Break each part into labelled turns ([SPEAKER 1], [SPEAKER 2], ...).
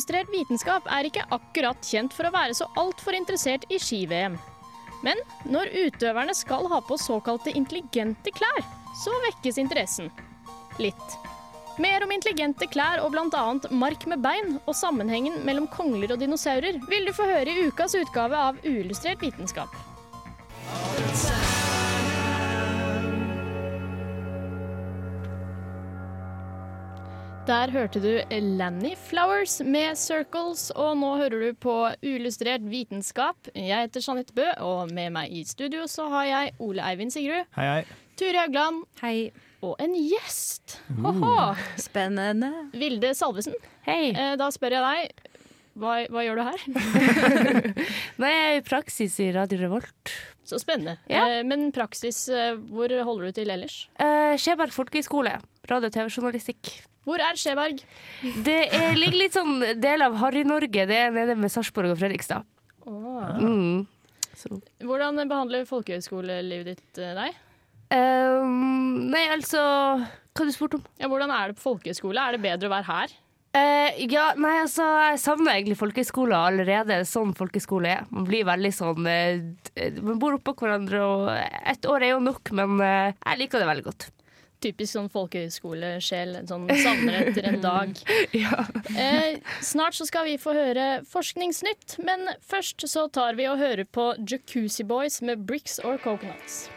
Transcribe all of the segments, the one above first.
[SPEAKER 1] Uillustrert vitenskap er ikke akkurat kjent for å være så altfor interessert i ski-VM. Men når utøverne skal ha på såkalte intelligente klær, så vekkes interessen. Litt. Mer om intelligente klær og bl.a. mark med bein og sammenhengen mellom kongler og dinosaurer vil du få høre i ukas utgave av Uillustrert vitenskap. Der hørte du Lanny Flowers med Circles, og nå hører du på Uillustrert vitenskap. Jeg heter Jeanette Bø, og med meg i studio så har jeg Ole Eivind Sigrud,
[SPEAKER 2] Hei, hei.
[SPEAKER 1] Turi Haugland
[SPEAKER 3] Hei.
[SPEAKER 1] og en gjest. Ho-ho.
[SPEAKER 3] Spennende.
[SPEAKER 1] Vilde Salvesen.
[SPEAKER 3] Hei.
[SPEAKER 1] Eh, Da spør jeg deg, hva, hva gjør du her?
[SPEAKER 3] Jeg er i praksis i Radio Revolt.
[SPEAKER 1] Så spennende.
[SPEAKER 3] Ja.
[SPEAKER 1] Eh, Men praksis, eh, hvor holder du til ellers?
[SPEAKER 3] Eh, Skjeberg folkehøgskole. Radio- og TV-journalistikk.
[SPEAKER 1] Hvor er Skjeberg?
[SPEAKER 3] Det er, ligger litt sånn del av Harry-Norge. Det er nede med Sarpsborg og Fredrikstad. Mm. Så.
[SPEAKER 1] Hvordan behandler folkehøyskolelivet ditt eh, deg?
[SPEAKER 3] Um, nei, altså Hva du spurte om?
[SPEAKER 1] Ja, hvordan er det på folkehøyskole? Er det bedre å være her?
[SPEAKER 3] Eh, ja, nei, altså, jeg savner egentlig folkehøyskole allerede, sånn folkehøyskole er. Man blir veldig sånn uh, Man bor oppå hverandre, og ett år er jo nok, men uh, jeg liker det veldig godt.
[SPEAKER 1] Typisk sånn folkehøyskolesjel. Sånn savner etter en dag.
[SPEAKER 3] Ja.
[SPEAKER 1] Snart så skal vi få høre Forskningsnytt, men først så tar vi og hører på Jacuzzi Boys med Bricks or Coconuts.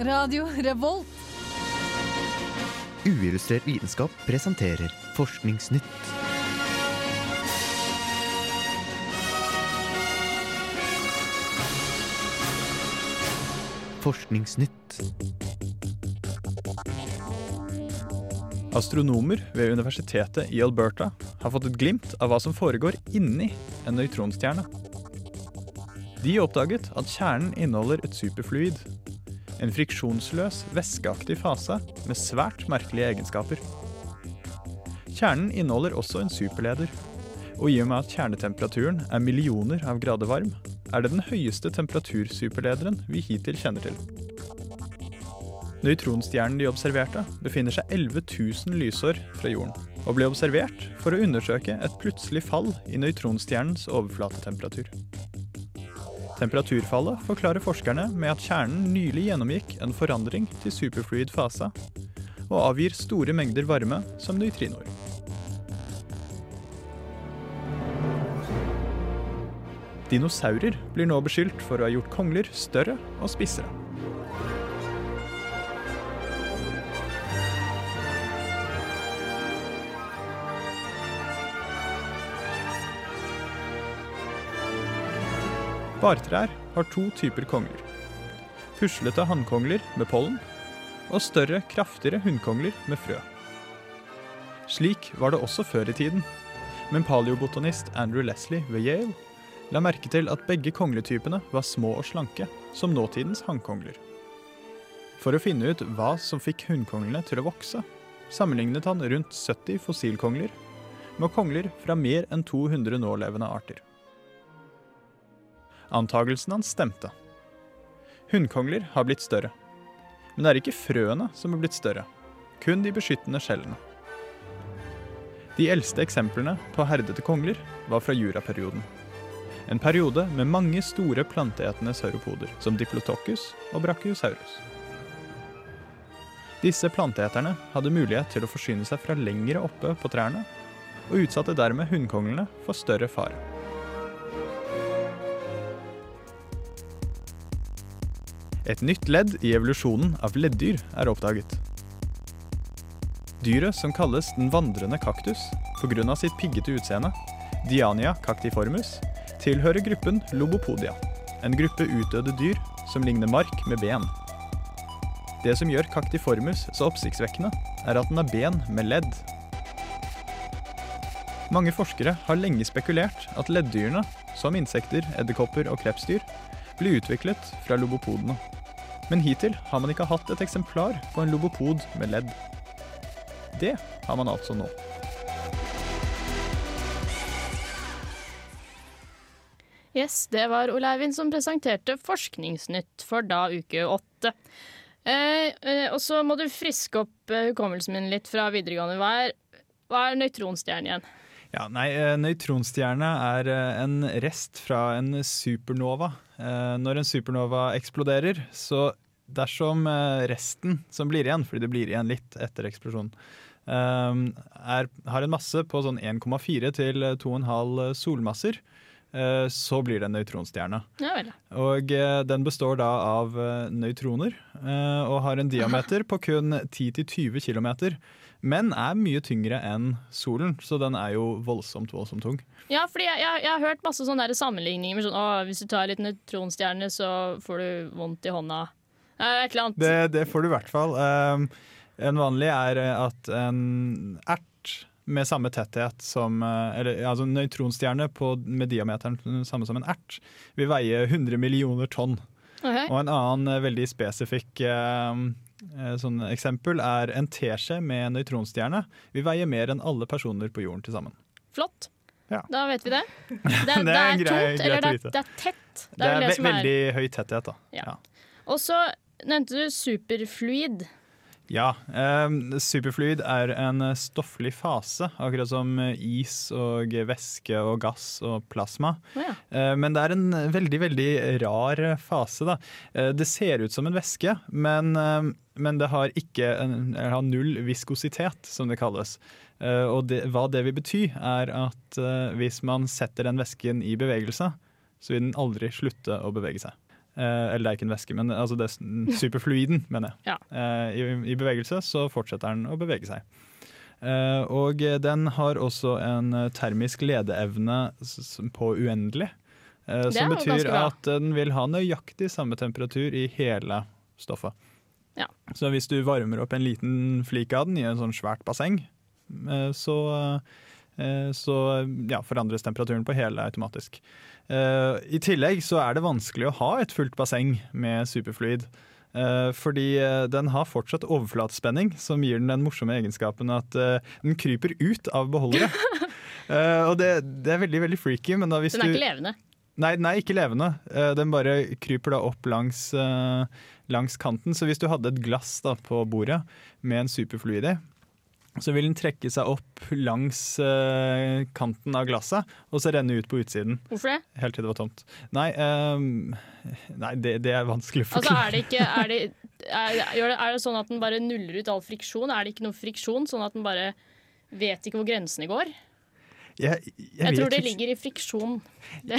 [SPEAKER 4] Radio Revolt.
[SPEAKER 5] Uillustrert vitenskap presenterer Forskningsnytt. Forskningsnytt.
[SPEAKER 2] Astronomer ved universitetet i Alberta har fått et glimt av hva som foregår inni en nøytronstjerne. De oppdaget at kjernen inneholder et superfluid. En friksjonsløs, væskeaktig fase med svært merkelige egenskaper. Kjernen inneholder også en superleder. Og i og med at kjernetemperaturen er millioner av grader varm, er det den høyeste temperatursuperlederen vi hittil kjenner til. Nøytronstjernen de observerte, befinner seg 11 000 lysår fra jorden, og ble observert for å undersøke et plutselig fall i nøytronstjernens overflatetemperatur. Temperaturfallet forklarer forskerne med at kjernen nylig gjennomgikk en forandring til superfluid fase, og avgir store mengder varme som nøytrinoer. Dinosaurer blir nå beskyldt for å ha gjort kongler større og spissere. Bartrær har to typer kongler. Puslete hannkongler med pollen, og større, kraftigere hunnkongler med frø. Slik var det også før i tiden, men paleobotanist Andrew Leslie ved Yale la merke til at begge kongletypene var små og slanke, som nåtidens hannkongler. For å finne ut hva som fikk hunnkonglene til å vokse, sammenlignet han rundt 70 fossilkongler med kongler fra mer enn 200 nålevende arter. Antagelsen hans stemte. Hunnkongler har blitt større. Men det er ikke frøene som er blitt større, kun de beskyttende skjellene. De eldste eksemplene på herdete kongler var fra juraperioden. En periode med mange store planteetende sauropoder, som Diplotocus og Brachiosaurus. Disse planteeterne hadde mulighet til å forsyne seg fra lengre oppe på trærne, og utsatte dermed hunnkonglene for større fare. Et nytt ledd i evolusjonen av leddyr er oppdaget. Dyret som kalles den vandrende kaktus pga. sitt piggete utseende, Diania cactiformus, tilhører gruppen Lobopodia, en gruppe utdødde dyr som ligner mark med ben. Det som gjør cactiformus så oppsiktsvekkende, er at den har ben med ledd. Mange forskere har lenge spekulert at leddyrene, som insekter, edderkopper og krepsdyr, ble utviklet fra lobopodene. Men hittil har man ikke hatt et eksemplar på en lobopod med ledd. Det har man altså nå.
[SPEAKER 1] Yes, det var Ole Eivind som presenterte Forskningsnytt for da uke åtte. Eh, eh, og så må du friske opp hukommelsen min litt fra videregående. Hva er, hva er nøytronstjerne igjen?
[SPEAKER 2] Ja, nei, eh, Nøytronstjerne er eh, en rest fra en supernova. Eh, Når en supernova eksploderer, så dersom resten som blir igjen, fordi det blir igjen litt etter eksplosjonen, er, har en masse på sånn 1,4 til 2,5 solmasser, så blir det en nøytronstjerne.
[SPEAKER 1] Ja vel.
[SPEAKER 2] Og den består da av nøytroner og har en diameter på kun 10-20 km. Men er mye tyngre enn solen, så den er jo voldsomt voldsomt tung.
[SPEAKER 1] Ja, fordi jeg, jeg, jeg har hørt masse sånne der sammenligninger med sånn å, hvis du tar litt nøytronstjerne, så får du vondt i hånda. Et eller annet.
[SPEAKER 2] Det, det får du i hvert fall. Um, en vanlig er eh, at en ert med samme tetthet som eh, Eller altså nøytronstjerne på, med diameteren samme som en ert vil veie 100 millioner tonn.
[SPEAKER 1] Okay.
[SPEAKER 2] Og en annen eh, veldig spesifikk eh, sånn eksempel er en teskje med nøytronstjerne vil veie mer enn alle personer på jorden til sammen.
[SPEAKER 1] Flott.
[SPEAKER 2] Ja.
[SPEAKER 1] Da vet vi det. Det,
[SPEAKER 2] Det er
[SPEAKER 1] det er
[SPEAKER 2] grei-
[SPEAKER 1] tungt, eller det, er- det er tett.
[SPEAKER 2] Det er, ve veldig høy tetthet, da.
[SPEAKER 1] Ja. Og så nevnte du superfluid.
[SPEAKER 2] Ja, eh, superfluid er en eh, stofflig fase, akkurat som eh, is og væske og gass og plasma.
[SPEAKER 1] Oh, ja.
[SPEAKER 2] Eh, men det er en veldig, veldig rar eh, fase. Da. Eh, det ser ut som en væske, men, eh, men det har, en, har null viskositet, som det kalles. Eh, og det, hva det vil bety, er at hvis man setter den væsken i bevegelse, så vil den aldri slutte å bevege seg. Eh, eller det er ikke en væske, men altså det er superfluiden, mener jeg.
[SPEAKER 1] Ja.
[SPEAKER 2] Eh, i, I bevegelse så fortsetter den å bevege seg. Eh, og den har også en termisk ledeevne på uendelig. som betyr at den vil ha nøyaktig samme temperatur i hele stoffet.
[SPEAKER 1] Ja.
[SPEAKER 2] Så hvis du varmer opp en liten flik av den i en sånn svært basseng, så, så ja, forandres temperaturen på hele automatisk. Eh, I tillegg så er det vanskelig å ha et fullt basseng med superfluid. Eh, fordi eh, den har fortsatt overflatespenning, som gir den den morsomme egenskapen at eh, den kryper ut av beholdere. Eh, og det, det er veldig veldig freaky. Men da hvis
[SPEAKER 1] Den er
[SPEAKER 2] du,
[SPEAKER 1] ikke levende.
[SPEAKER 2] Nei, den er ikke levende. Eh, Den bare kryper da opp langs, eh, langs kanten. Så hvis du hadde et glass da på bordet med en superfluid i, så vil den trekke seg opp langs eh, kanten av glasset og så renne ut på utsiden.
[SPEAKER 1] Hvorfor det?
[SPEAKER 2] Helt til det var tomt. Nei, ehm, nei det, det er vanskelig å
[SPEAKER 1] Altså,
[SPEAKER 2] forklare.
[SPEAKER 1] er det ikke er det, er, er det sånn at den bare nuller ut all friksjon? Er det ikke noe friksjon, sånn at den bare vet ikke hvor grensene går?
[SPEAKER 2] Jeg, jeg,
[SPEAKER 1] Jeg, tror det
[SPEAKER 2] ikke-
[SPEAKER 1] ligger i friksjon.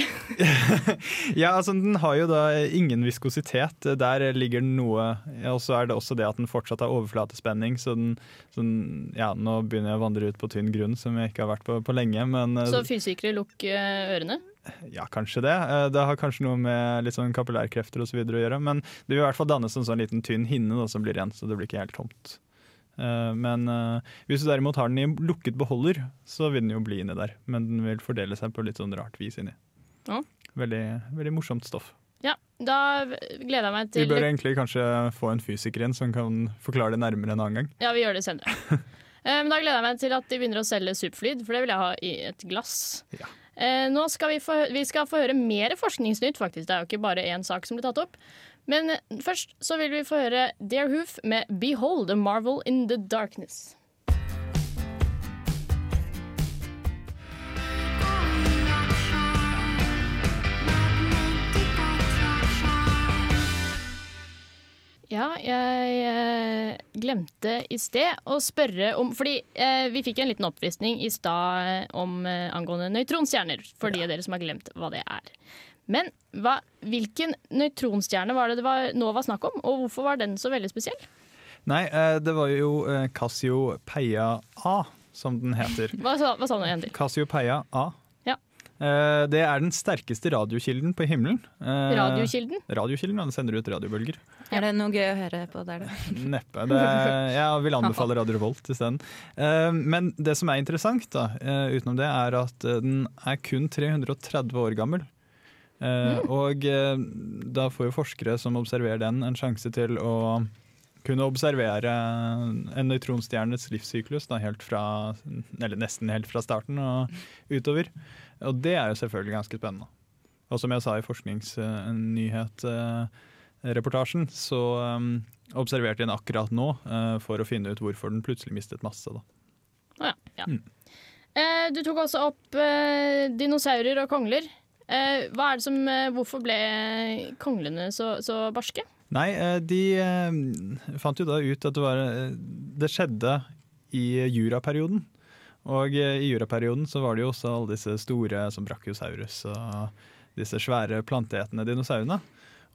[SPEAKER 2] Ja, altså Den har jo da ingen viskositet. Der ligger den noe Og så er det også det at den fortsatt har overflatespenning. Så den, så den Ja, nå begynner jeg å vandre ut på tynn grunn som jeg ikke har vært på, på lenge. Men eh,
[SPEAKER 1] Så fysikere, lukk eh, ørene.
[SPEAKER 2] ja, kanskje det. Eh, Det har kanskje noe med litt sånn kapillærkrefter og så å gjøre. Men det vil i hvert fall dannes en sånn liten tynn hinne da, som blir igjen, så det blir ikke helt tomt. Eh, Men eh, hvis du derimot har den i lukket beholder, så vil den jo bli inni der. Men den vil fordele seg på litt sånn rart vis inni.
[SPEAKER 1] Ja.
[SPEAKER 2] Veldig, veldig morsomt stoff.
[SPEAKER 1] Ja, da gleder jeg meg til Vi
[SPEAKER 2] bør egentlig kanskje få en fysiker inn som kan forklare det nærmere en annen gang.
[SPEAKER 1] Ja, vi gjør det senere. Eh, Men da gleder jeg meg til at de begynner å selge superflyd, for det vil jeg ha i et glass.
[SPEAKER 2] Ja.
[SPEAKER 1] Nå skal vi, få, vi skal få høre mer forskningsnytt, faktisk. Det er jo ikke bare én sak som blir tatt opp. Men eh, først så vil vi få høre Dear Hoof med 'Behold a Marvel in the Darkness'. Ja, jeg eh, glemte i sted å spørre om Fordi eh, vi fikk en liten oppvisning i stad eh, om eh, angående nøytronstjerner, for de av dere som har glemt hva det er. Men hva, hvilken nøytronstjerne var det det var, nå var snakk om, og hvorfor var den så veldig spesiell?
[SPEAKER 2] Nei, eh, det var jo eh, Cassiopeia A, som den heter.
[SPEAKER 1] Hva sa, hva sa du igjen til?
[SPEAKER 2] Cassiopeia A.
[SPEAKER 1] Ja.
[SPEAKER 2] Eh, det er den sterkeste radiokilden på himmelen. Eh,
[SPEAKER 1] Radiokilden?
[SPEAKER 2] Radiokilden, ja, den sender ut radiobølger.
[SPEAKER 6] Er det noe gøy å høre på der, da?
[SPEAKER 2] Neppe. Det, jeg vil anbefale Radio Revolt isteden. Men det som er interessant, da, utenom det, er at den er kun 330 år gammel. Eh, Og eh, da får jo forskere som observerer den, en sjanse til å kunne observere en nøytronstjernes livssyklus da, helt fra, eller nesten helt fra starten og utover. Og det er jo selvfølgelig ganske spennende. Og som jeg sa i forskningsnyhet-reportasjen, så um, observerte den akkurat nå eh, for å finne ut hvorfor den plutselig mistet masse. Da.
[SPEAKER 1] Ja. ja.
[SPEAKER 2] Mm.
[SPEAKER 1] Eh, du tok også opp eh, dinosaurer og kongler. Eh, hva er det som, eh, hvorfor ble konglene så, så barske?
[SPEAKER 2] Nei, eh, de fant jo da ut at det, var, det skjedde i juraperioden. Og i juraperioden så var det jo også alle disse store som brachiosaurus og disse svære planteetende dinosaurene.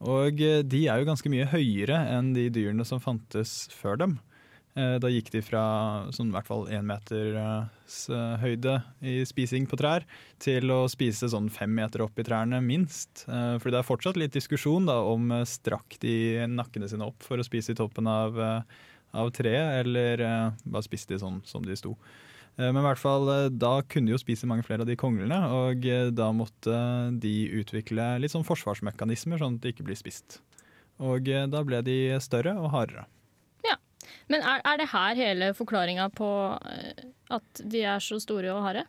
[SPEAKER 2] Og de er jo ganske mye høyere enn de dyrene som fantes før dem. Eh, Da gikk de fra sånn, i hvert fall én meters eh, høyde i spising på trær, til å spise sånn fem meter opp i trærne, minst. Eh, Fordi det er fortsatt litt diskusjon da, om strakk de nakkene sine opp for å spise i toppen av, av treet, eller bare spiste de sånn som de sto. Men i hvert fall, da kunne de jo spise mange flere av de konglene, og da måtte de utvikle litt sånn forsvarsmekanismer, sånn at de ikke blir spist. Og da ble de større og hardere.
[SPEAKER 1] Men er, er det her hele forklaringa på eh, at de er så store og harde?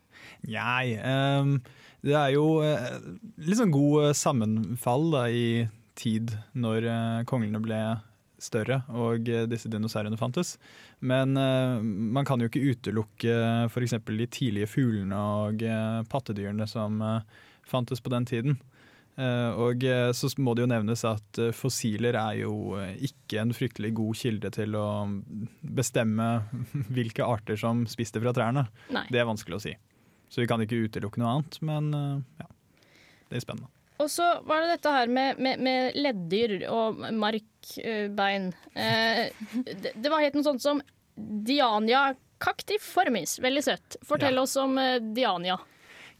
[SPEAKER 2] Nei, um, det er jo eh, litt sånn god eh, sammenfall da, i tid når konglene ble større og disse dinosaurene fantes. Men uh, man kan jo ikke utelukke f.eks. de tidlige fuglene og uh, pattedyrene som uh, fantes på den tiden. Eh, og eh, så må det jo nevnes at eh, fossiler er jo ikke en fryktelig god kilde til å bestemme hvilke arter som spiste fra trærne.
[SPEAKER 1] Nei.
[SPEAKER 2] Det er vanskelig å si. Så vi kan ikke utelukke noe annet, men ja. Det er spennende.
[SPEAKER 1] Og så var det dette her med, med, med leddyr og markbein. Eh, det, det var helt noe sånt som Diania cactiformis. Veldig søtt. Fortell
[SPEAKER 2] Ja.
[SPEAKER 1] oss om Diania.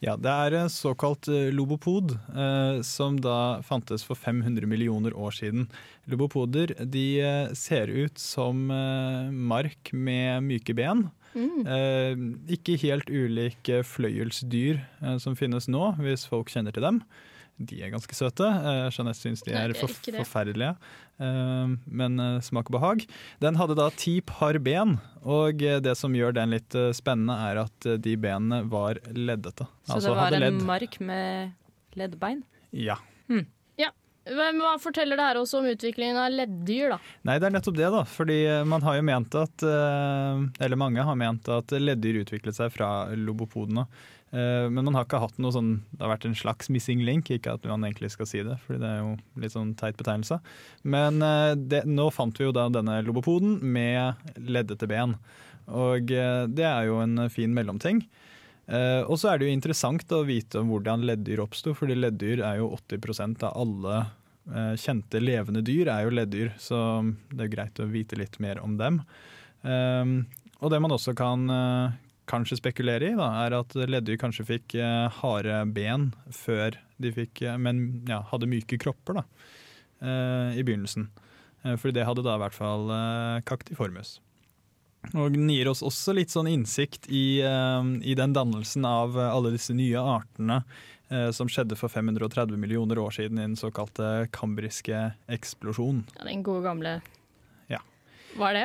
[SPEAKER 2] Ja, det er en såkalt eh, lobopod, eh, som da fantes for 500 millioner år siden. Lobopoder de eh, ser ut som eh, mark med myke ben. Eh, ikke helt ulike fløyelsdyr eh, som finnes nå, hvis folk kjenner til dem. De er ganske søte. Eh, Jeanette syns de
[SPEAKER 1] Nei,
[SPEAKER 2] er
[SPEAKER 1] er
[SPEAKER 2] forferdelige, eh, men eh, smak og behag. Den hadde da ti par ben, og eh, det som gjør den litt eh, spennende, er at de benene var leddete.
[SPEAKER 6] Så
[SPEAKER 2] Altså
[SPEAKER 6] det var
[SPEAKER 2] hadde
[SPEAKER 6] en mark med leddbein?
[SPEAKER 2] Ja.
[SPEAKER 1] Men Hva forteller det her også om utviklingen av leddyr, da?
[SPEAKER 2] Nei, det er nettopp det, da. Fordi man har jo ment at Eller mange har ment at leddyr utviklet seg fra lobopodene. Eh, Men man har ikke hatt noe sånn Det har vært en slags missing link, ikke at man egentlig skal si det, fordi det er jo litt sånn teit betegnelse. Men eh, det, nå fant vi jo da denne lobopoden med leddete ben. Og eh, det er jo en fin mellomting. Og så er det jo interessant å vite om hvordan leddyr oppsto, fordi leddyr er jo 80% av alle kjente levende dyr er jo leddyr, så det er greit å vite litt mer om dem. Og det man også kan kanskje spekulere i, da, er at leddyr kanskje fikk eh, harde ben før de fikk eh, Men ja, hadde myke kropper da, eh, i begynnelsen. Eh, fordi det hadde da i hvert fall eh, kaktiformus. Og den gir oss også litt sånn innsikt i, eh, i den dannelsen av eh, alle disse nye artene som skjedde for 530 millioner år siden i den såkalte kambriske eksplosjon.
[SPEAKER 1] Ja, Den gode gamle
[SPEAKER 2] Ja.
[SPEAKER 1] Hva er det?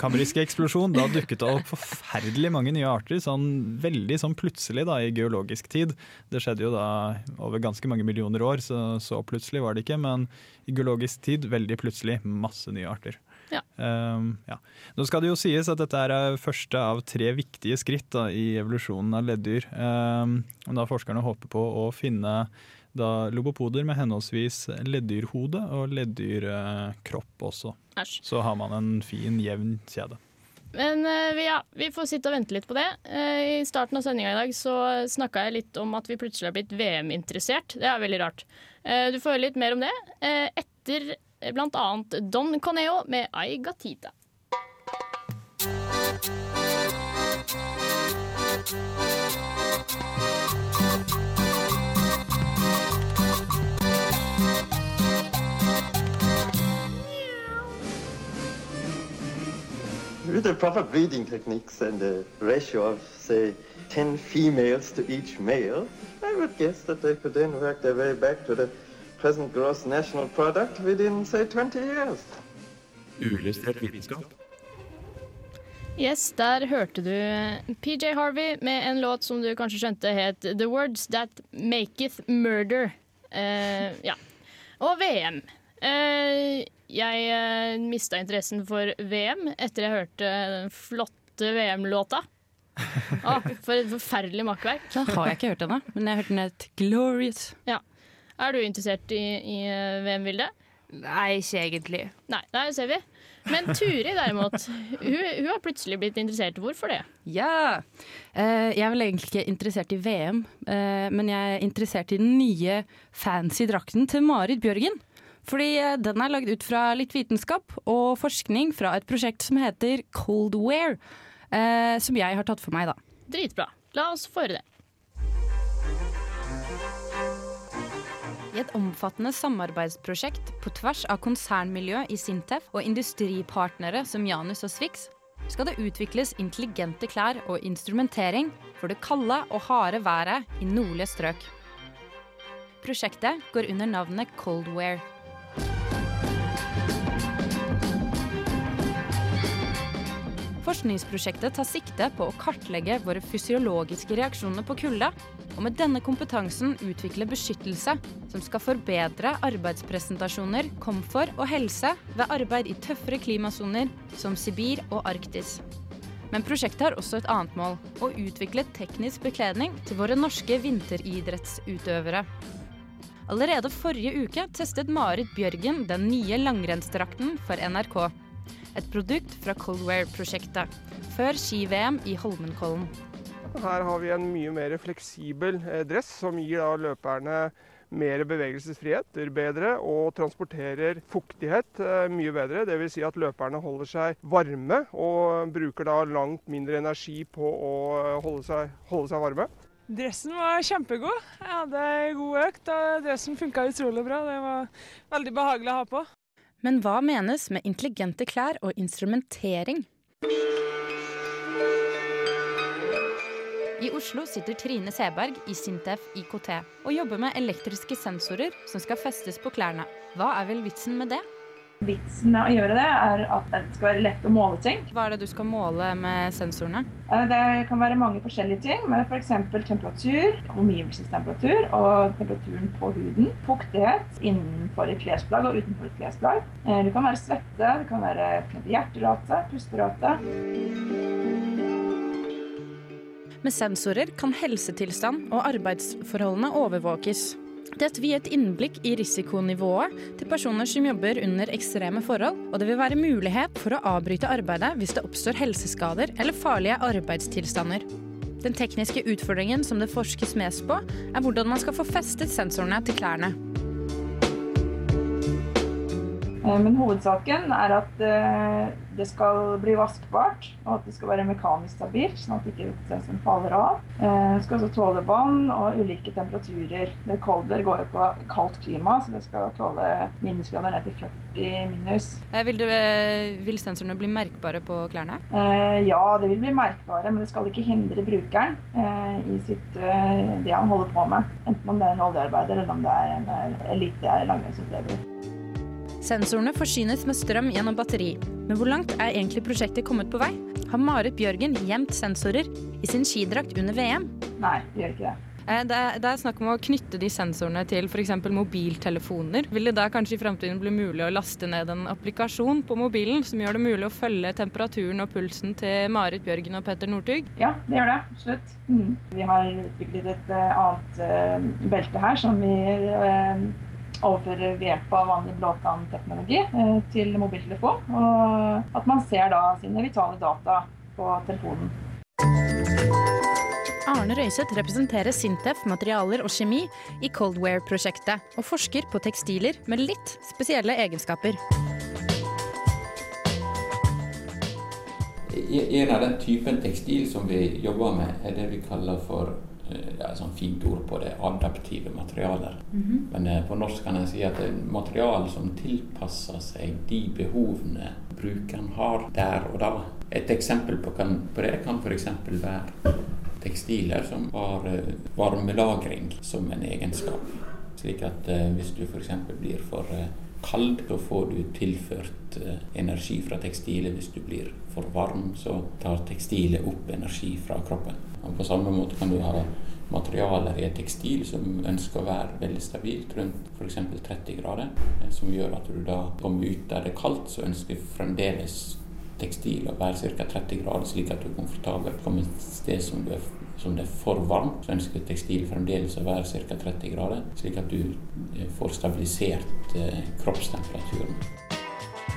[SPEAKER 2] Kambriske eksplosjon, da dukket det opp forferdelig mange nye arter, sånn veldig sånn plutselig da i geologisk tid. Det skjedde jo da over ganske mange millioner år, så, så plutselig var det ikke, men i geologisk tid veldig plutselig masse nye arter.
[SPEAKER 1] Ja.
[SPEAKER 2] Um, ja. Nå skal det jo sies at dette er første av tre viktige skritt da, i evolusjonen av leddyr. Um, og da forskerne håper på å finne da lobopoder med henholdsvis leddyrhode og leddyrkropp også.
[SPEAKER 1] Æsj.
[SPEAKER 2] Så har man en fin, jevn kjede.
[SPEAKER 1] Men eh, ja, vi får sitte og vente litt på det. Eh, I starten av sendinga i dag så snakka jeg litt om at vi plutselig har blitt VM-interessert. Det er veldig rart. Eh, du får høre litt mer om det etter annet Don Coneo med Ai Gatita.
[SPEAKER 7] With the proper breeding techniques and a ratio of, say, 10 females to each male, I would guess that they could then work their way back to the present gross national product within, say, 20 years.
[SPEAKER 8] Uillustrert vitenskap.
[SPEAKER 1] Yes, der hørte du PJ Harvey med en låt som du kanskje skjønte het The Words That Maketh Murder. Eh, ja. Og VM. Eh, jeg eh, mista interessen for VM etter jeg hørte den flotte VM-låta. Ah, for et forferdelig makkverk.
[SPEAKER 6] Den har jeg ikke hørt ennå, men jeg har hørt den het Glorious.
[SPEAKER 1] Ja. Er du interessert i, i eh, VM-Vilde?
[SPEAKER 3] Nei, ikke egentlig.
[SPEAKER 1] Nei, der ser vi. Men Turi derimot, hun, hun har plutselig blitt interessert. Hvorfor det?
[SPEAKER 6] Ja! Eh, jeg er vel egentlig ikke interessert i VM, eh, men jeg er interessert i den nye fancy drakten til Marit Bjørgen. Fordi eh, den er lagd ut fra litt vitenskap og forskning fra et prosjekt som heter Coldwear, eh, som jeg har tatt for meg, da.
[SPEAKER 1] Dritbra. La oss få høre det.
[SPEAKER 6] I et omfattende samarbeidsprosjekt på tvers av konsernmiljø i Sintef og industripartnere som Janus og Swix, skal det utvikles intelligente klær og instrumentering for det kalde og harde været i nordlige strøk. Prosjektet går under navnet Coldwear. Forskningsprosjektet tar sikte på å kartlegge våre fysiologiske reaksjoner på kulde, og med denne kompetansen utvikle beskyttelse som skal forbedre arbeidspresentasjoner, komfort og helse ved arbeid i tøffere klimasoner som Sibir og Arktis. Men prosjektet har også et annet mål å utvikle teknisk bekledning til våre norske vinteridrettsutøvere. Allerede forrige uke testet Marit Bjørgen den nye langrennsdrakten for NRK. Et produkt fra Coldwear-prosjektet, før ski-VM i Holmenkollen.
[SPEAKER 9] Her har vi en mye mer fleksibel eh, dress som gir da løperne mer bevegelsesfrihet bedre og transporterer fuktighet eh, mye bedre. Dvs. Si at løperne holder seg varme og bruker da langt mindre energi på å eh, holde seg, holde seg varme.
[SPEAKER 10] Dressen var kjempegod. Jeg hadde god økt, og dressen funka utrolig bra. Det var veldig behagelig å ha på.
[SPEAKER 6] Men hva menes med intelligente klær og instrumentering? I Oslo sitter Trine Seberg i Sintef IKT og jobber med elektriske sensorer som skal festes på klærne. Hva er vel vitsen med det?
[SPEAKER 11] Vitsen med å gjøre det er at det skal være lett å måle ting.
[SPEAKER 6] Hva er det du skal måle med sensorene?
[SPEAKER 11] Eh, Det kan være mange forskjellige ting, med f.eks. temperatur, omgivelsestemperatur og temperaturen på huden. Fuktighet innenfor et klesplagg og utenfor et klesplagg. Eh, Det kan være svette, det kan være hjerterate, pusterate.
[SPEAKER 6] Med sensorer kan helsetilstand og arbeidsforholdene overvåkes. Dette vil gi et innblikk i risikonivået til personer som jobber under ekstreme forhold, og det vil være mulighet for å avbryte arbeidet hvis det oppstår helseskader eller farlige arbeidstilstander. Den tekniske utfordringen som det forskes mest på, er hvordan man skal få festet sensorene til klærne.
[SPEAKER 11] Eh, Men hovedsaken er at eh, det skal bli vaskbart, og at det skal være mekanisk stabilt, sånn at ikke sensoren faller av. Eh, Det skal også tåle vann og ulike temperaturer. Det Coldwear går jo på kaldt klima, så det skal tåle minusgrader ned til 40 minus.
[SPEAKER 6] Eh, Vil, du, vil sensorene bli merkbare på klærne?
[SPEAKER 11] Eh, Ja, det vil bli merkbare, men det skal ikke hindre brukeren eh, i sitt, eh, det han holder på med. Enten om det er en oljearbeider eller om det er en eh, elite langrennsutøver.
[SPEAKER 6] Sensorene forsynes med strøm gjennom batteri. Men hvor langt er egentlig prosjektet kommet på vei? Har Marit Bjørgen gjemt sensorer i sin skidrakt under VM?
[SPEAKER 11] Nei, det gjør ikke det.
[SPEAKER 6] Eh, Det er, det er snakk om å knytte de sensorene til f.eks. mobiltelefoner. Vil det da kanskje i fremtiden bli mulig å laste ned en applikasjon på mobilen som gjør det mulig å følge temperaturen og pulsen til Marit Bjørgen og Petter Northug?
[SPEAKER 11] Ja, det gjør det. Absolutt. Mm. Vi har utviklet et eh, annet uh, belte her som vi eh, overfører ved hjelp av vanlig blåtannteknologi eh, til mobiltelefon. Og at man ser da sine vitale data på telefonen.
[SPEAKER 6] Arne Røiseth representerer Sintef materialer og kjemi i Coldware-prosjektet, og forsker på tekstiler med litt spesielle egenskaper.
[SPEAKER 12] En av den typen tekstil som vi jobber med, er det vi kaller for eh, er et sånt fint ord på det, adaptive materialer.
[SPEAKER 13] Mhm.
[SPEAKER 12] Men eh, på norsk kan jeg si at det er material som tilpasser seg de behovene brukeren har der og da. Et eksempel på, kan, på det kan f.eks. være tekstiler som har eh, varmelagring som en egenskap. Slik at hvis du f.eks. blir for kald, så får du tilført energi fra tekstilet. Hvis du blir for varm, så tar tekstilet opp energi fra kroppen. Og på samme måte kan du ha materialer i et tekstil som ønsker å være veldig stabilt, rundt f.eks. 30 grader. eh, Som gjør at du da kommer ut der det er kaldt, så ønsker fremdeles tekstil å være ca. 30 grader, slik at du er komfortabel. Kommer et sted som, du er, som det er for varmt, så ønsker tekstil fremdeles å være ca. 30 grader, slik at du eh, får stabilisert eh, kroppstemperaturen.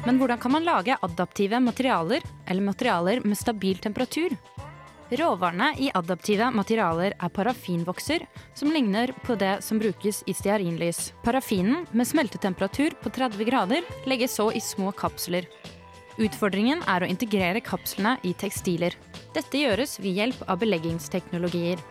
[SPEAKER 6] Men hvordan kan man lage adaptive materialer, eller materialer med stabil temperatur? Råvarene i adaptive materialer er parafinvokser, som ligner på det som brukes i stearinlys. Parafinen, med smeltetemperatur på 30 grader, legges så i små kapsler. Utfordringen er å integrere kapslene i tekstiler. Dette gjøres ved hjelp av beleggingsteknologier.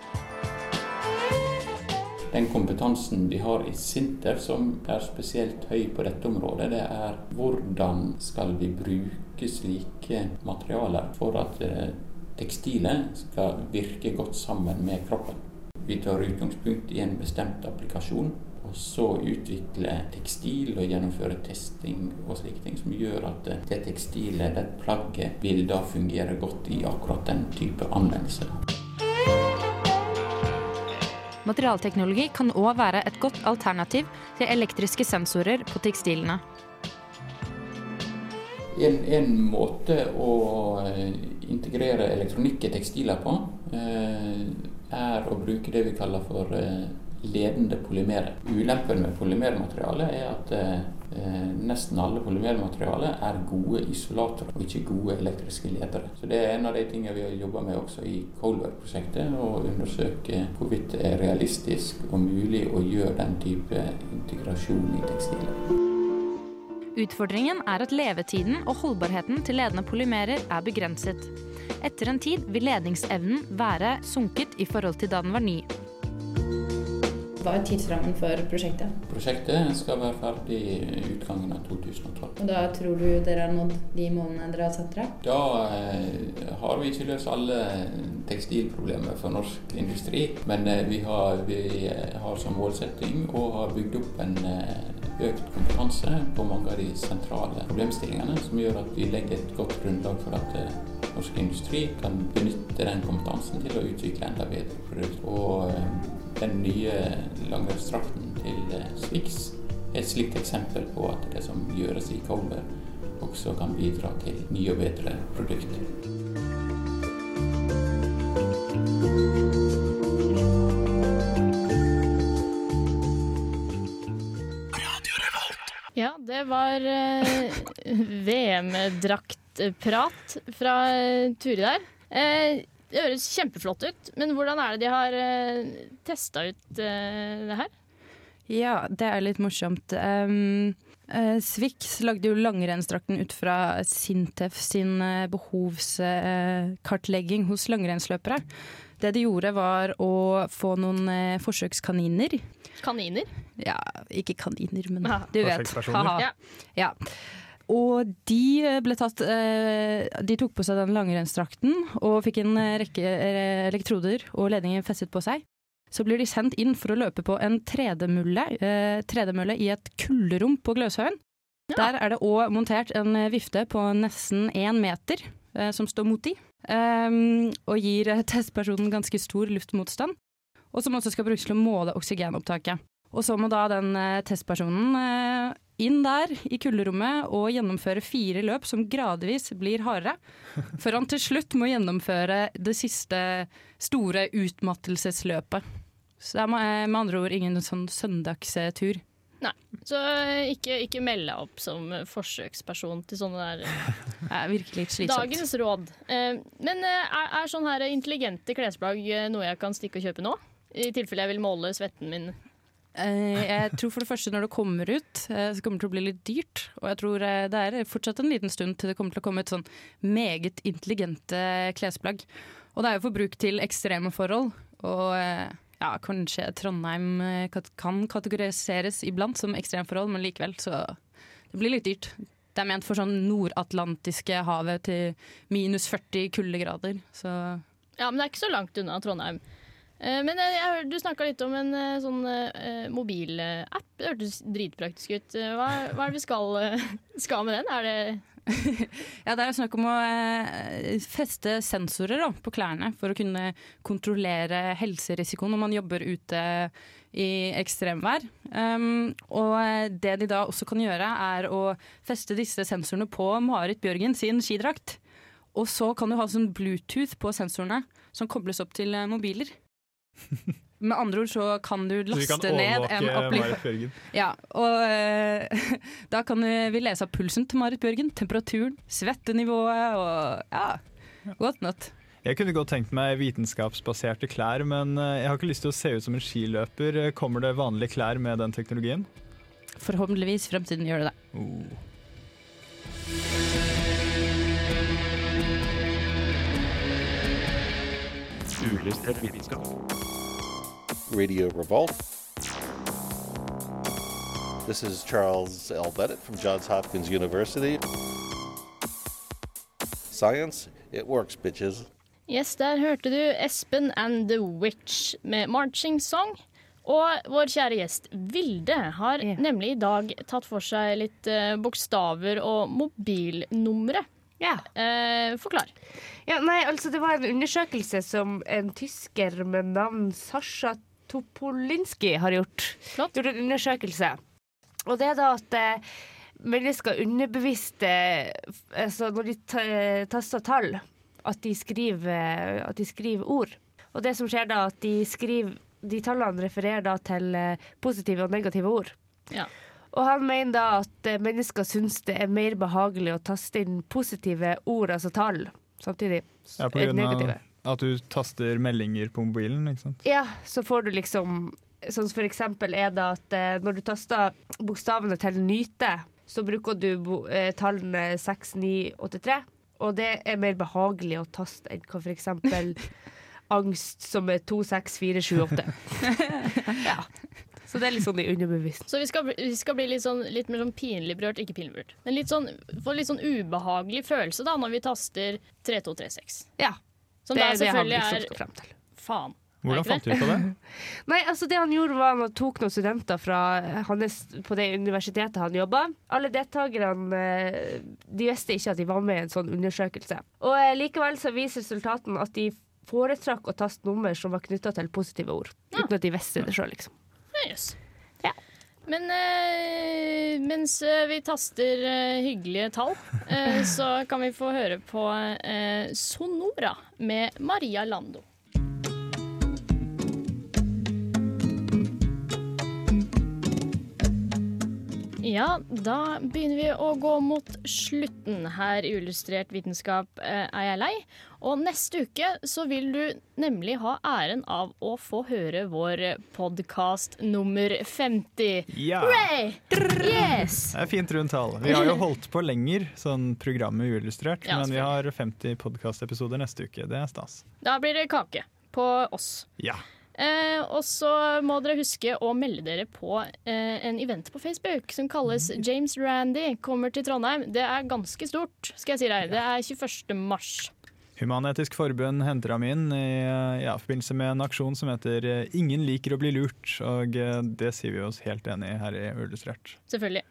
[SPEAKER 12] Den kompetansen de har i Sintef som er spesielt høy på dette området, det er hvordan skal vi bruke slike materialer for at eh, tekstilet skal virke godt sammen med kroppen. Vi tar utgangspunkt i en bestemt applikasjon, og så utvikle tekstil og gjennomføre testing og slike ting som gjør at det tekstilet, det plagget, vil da fungere godt i akkurat den type anvendelse.
[SPEAKER 6] Materialteknologi kan òg være et godt alternativ til elektriske sensorer på tekstilene.
[SPEAKER 12] En, en måte å eh, integrere elektronikk i tekstiler på, eh, er å bruke det vi kaller for eh, ledende polymerer. Ulempen med polymermateriale er at nesten alle polymermaterialer er gode isolatorer og ikke gode elektriske ledere. Så Det er en av de tingene vi har jobba med også i Coldware-prosjektet. Å undersøke hvorvidt det er realistisk og mulig å gjøre den type integrasjon i tekstiler.
[SPEAKER 6] Utfordringen er at levetiden og holdbarheten til ledende polymerer er begrenset. Etter en tid vil ledningsevnen være sunket i forhold til da den var ny.
[SPEAKER 13] Hva er tidsrammen for prosjektet?
[SPEAKER 12] Prosjektet skal være ferdig i utgangen av 2012.
[SPEAKER 13] Og da tror du dere har nådd de målene dere har satt dere?
[SPEAKER 12] Da eh, har vi ikke løst alle tekstilproblemer for norsk industri, men eh, vi, har, vi eh, har som målsetting å ha bygd opp en eh, økt kompetanse på mange av de sentrale problemstillingene, som gjør at vi legger et godt grunnlag for at eh, norsk industri kan benytte den kompetansen til å utvikle enda bedre produkter. Og eh, den nye langrennsdrakten til eh, Swix er et slikt eksempel på at det som gjøres i Cover, også kan bidra til nye og bedre produkter.
[SPEAKER 1] Ja, det var eh, VM-draktprat fra eh, Turi der. Eh, det høres kjempeflott ut, men hvordan er det de har uh, testa ut uh, det her?
[SPEAKER 14] Ja, det er litt morsomt. Um, uh, Swix lagde jo langrennsdrakten ut fra Sintef sin uh, behovskartlegging uh, hos langrennsløpere. Det de gjorde var å få noen uh, forsøkskaniner.
[SPEAKER 1] Kaniner?
[SPEAKER 14] Ja, ikke kaniner, men
[SPEAKER 1] Aha.
[SPEAKER 14] du vet.
[SPEAKER 1] Ja.
[SPEAKER 14] Ja. Og de ble tatt eh, De tok på seg den langrennsdrakten og fikk en eh, rekke eh, elektroder og ledninger festet på seg. Så blir de sendt inn for å løpe på en tredemølle, eh, tredemølle i et kulderom på Gløshaugen. Der er det òg montert en eh, vifte på nesten én meter eh, som står mot de, ehm, og gir eh, testpersonen ganske stor luftmotstand. Og som også skal brukes til å måle oksygenopptaket. Og så må da den eh, testpersonen eh, inn der i kulderommet og gjennomføre fire løp som gradvis blir hardere, før han til slutt må gjennomføre det siste store utmattelsesløpet. Så det er med andre ord ingen sånn søndagstur.
[SPEAKER 1] Nei. Så ikke, ikke meld deg opp som forsøksperson til sånne der
[SPEAKER 14] Det er virkelig slitsomt.
[SPEAKER 1] Dagens råd. Eh, Men eh, er, er sånn her intelligente klesplagg eh, noe jeg kan stikke og kjøpe nå? I tilfelle jeg vil måle svetten min.
[SPEAKER 14] Eh, Jeg tror for det første når det kommer ut, eh, så kommer det til å bli litt dyrt. Og jeg tror eh, det er fortsatt en liten stund til det kommer til å komme et sånn meget intelligente klesplagg. Og det er jo for bruk til ekstreme forhold.
[SPEAKER 6] Og ja, kanskje Trondheim kan kategoriseres iblant som ekstremforhold, men likevel, så det blir litt dyrt. Det er ment for sånn nordatlantiske havet til minus 40 kuldegrader, så
[SPEAKER 1] Ja, men det er ikke så langt unna Trondheim. Eh, Men jeg, jeg, du snakka litt om en eh, sånn eh, mobilapp. Det hørtes dritpraktisk ut. Eh, Hva, hva er det vi skal, eh, skal med den? Er det
[SPEAKER 6] Ja, det er snakk om å eh, feste sensorer da, på klærne for å kunne kontrollere helserisikoen når man jobber ute i ekstremvær. Um, og eh, det de da også kan gjøre, er å feste disse sensorene på Marit Bjørgen sin skidrakt. Og så kan du ha sånn Bluetooth på sensorene som kobles opp til eh, mobiler. Med andre ord så kan du
[SPEAKER 2] laste
[SPEAKER 6] laste
[SPEAKER 2] kan
[SPEAKER 6] ned en
[SPEAKER 2] applikasjon.
[SPEAKER 6] Ja, og uh, da kan vi lese av pulsen til Marit Bjørgen, temperaturen, svettenivået og ja, what not.
[SPEAKER 2] Jeg kunne godt tenkt meg vitenskapsbaserte klær, men eh, jeg har ikke lyst til å se ut som en skiløper. Kommer det vanlige klær med den teknologien?
[SPEAKER 6] Forhåpentligvis fremtiden gjør det det.
[SPEAKER 2] Oh.
[SPEAKER 8] Uillustrert vitenskap.
[SPEAKER 15] Radio Revolt. This is Charles L. Bennett from Johns Hopkins University. Science, it works, bitches.
[SPEAKER 1] Yes, der hørte du Espen and the Witch med 'Marching Song'. Og vår kjære gjest Vilde har nemlig i dag tatt for seg litt eh, bokstaver og mobilnumre.
[SPEAKER 3] Ja.
[SPEAKER 1] Eh, forklar.
[SPEAKER 3] Ja, nei, altså Det var en undersøkelse som en tysker med navn Sasha Topolinski har gjort. Gjort en undersøkelse. Og det er da at eh, mennesker underbevisst eh, altså Når de taster tall, at de, skriver, at de skriver ord. Og det som skjer da, at de skriver De tallene refererer da til eh, positive og negative ord.
[SPEAKER 1] Ja.
[SPEAKER 3] Og han mener da at eh, mennesker syns det er mer behagelig å taste inn positive ord, altså tall, samtidig
[SPEAKER 2] Ja, på
[SPEAKER 3] eh,
[SPEAKER 2] grunn av
[SPEAKER 3] negative.
[SPEAKER 2] At du taster meldinger på mobilen, ikke sant?
[SPEAKER 3] Ja, så får du liksom Sånn som for eksempel er det at eh, når du taster bokstavene til nyte, så bruker du bo, eh, tallene 6, 9, 83. Og det er mer behagelig å taste enn hva for eksempel angst, som er 2, 6, 4, 7, 8. ja. Så det er litt sånn i underbevisst.
[SPEAKER 1] Så vi skal, bli- vi skal bli litt, sånn, litt mer sånn pinlig berørt, ikke pinlig berørt. Men litt sånn, få litt sånn ubehagelig følelse da, når vi taster 3236.
[SPEAKER 3] Ja.
[SPEAKER 1] Som
[SPEAKER 3] Det
[SPEAKER 1] da
[SPEAKER 3] er det han
[SPEAKER 1] selvfølgelig
[SPEAKER 3] liksom skal frem til.
[SPEAKER 1] Faen.
[SPEAKER 2] Hvordan fant du ut av det?
[SPEAKER 3] Nei, altså det han gjorde var Han tok noen studenter fra hans, på det universitetet han jobba. Alle deltakerne eh, De visste ikke at de var med i en sånn undersøkelse. Og eh, Likevel så viser resultatene at de foretrakk å taste nummer som var knytta til positive ord. Uten at de visste det sjøl, liksom.
[SPEAKER 1] Ja, jøss. Men eh, mens eh, vi taster eh, hyggelige tall, eh, så kan vi få høre på eh, Sonora med Maria Lando. Ja, da begynner vi å gå mot slutten her i Illustrert vitenskap, eh, er jeg lei. Og neste uke så vil du nemlig ha æren av å få høre vår podkast nummer 50.
[SPEAKER 2] Ja.
[SPEAKER 1] Hooray! Yes!
[SPEAKER 2] Det er fint rundt tall. Vi har jo holdt på lenger, sånn programmet uillustrert,
[SPEAKER 1] Ja,
[SPEAKER 2] men vi har 50 podkastepisoder neste uke. Det er stas.
[SPEAKER 1] Da blir det kake på oss.
[SPEAKER 2] Ja.
[SPEAKER 1] Eh, og så må dere huske å melde dere på eh, en event på Facebook som kalles James Randy kommer til Trondheim. Det er ganske stort, skal jeg si deg. Det er 21. mars.
[SPEAKER 2] Human-Etisk Forbund henter ham inn i ja, forbindelse med en aksjon som heter eh, 'Ingen liker å bli lurt', og eh, det sier vi oss helt enig i her i Ullustrert.
[SPEAKER 1] Selvfølgelig.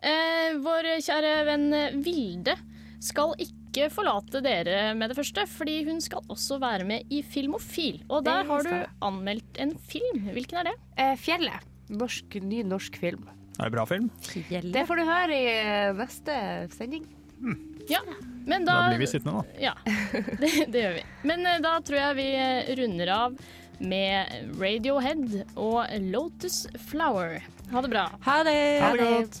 [SPEAKER 1] Eh, vår kjære venn Vilde skal ikke forlate dere med det første, fordi hun skal også være med i Filmofil. Og der har du anmeldt en film. Hvilken er det?
[SPEAKER 3] Eh, 'Fjellet'. Norsk, ny norsk film.
[SPEAKER 2] Er det bra film?
[SPEAKER 3] Det får du høre i eh, neste sending.
[SPEAKER 1] Ja, men
[SPEAKER 2] Da
[SPEAKER 1] da
[SPEAKER 2] blir vi sittende, da.
[SPEAKER 1] Ja, det, det gjør vi. Men eh, da tror jeg vi eh, runder av med Radiohead og Lotus Flower. Ha det bra.
[SPEAKER 6] Ha det!
[SPEAKER 2] Ha det godt.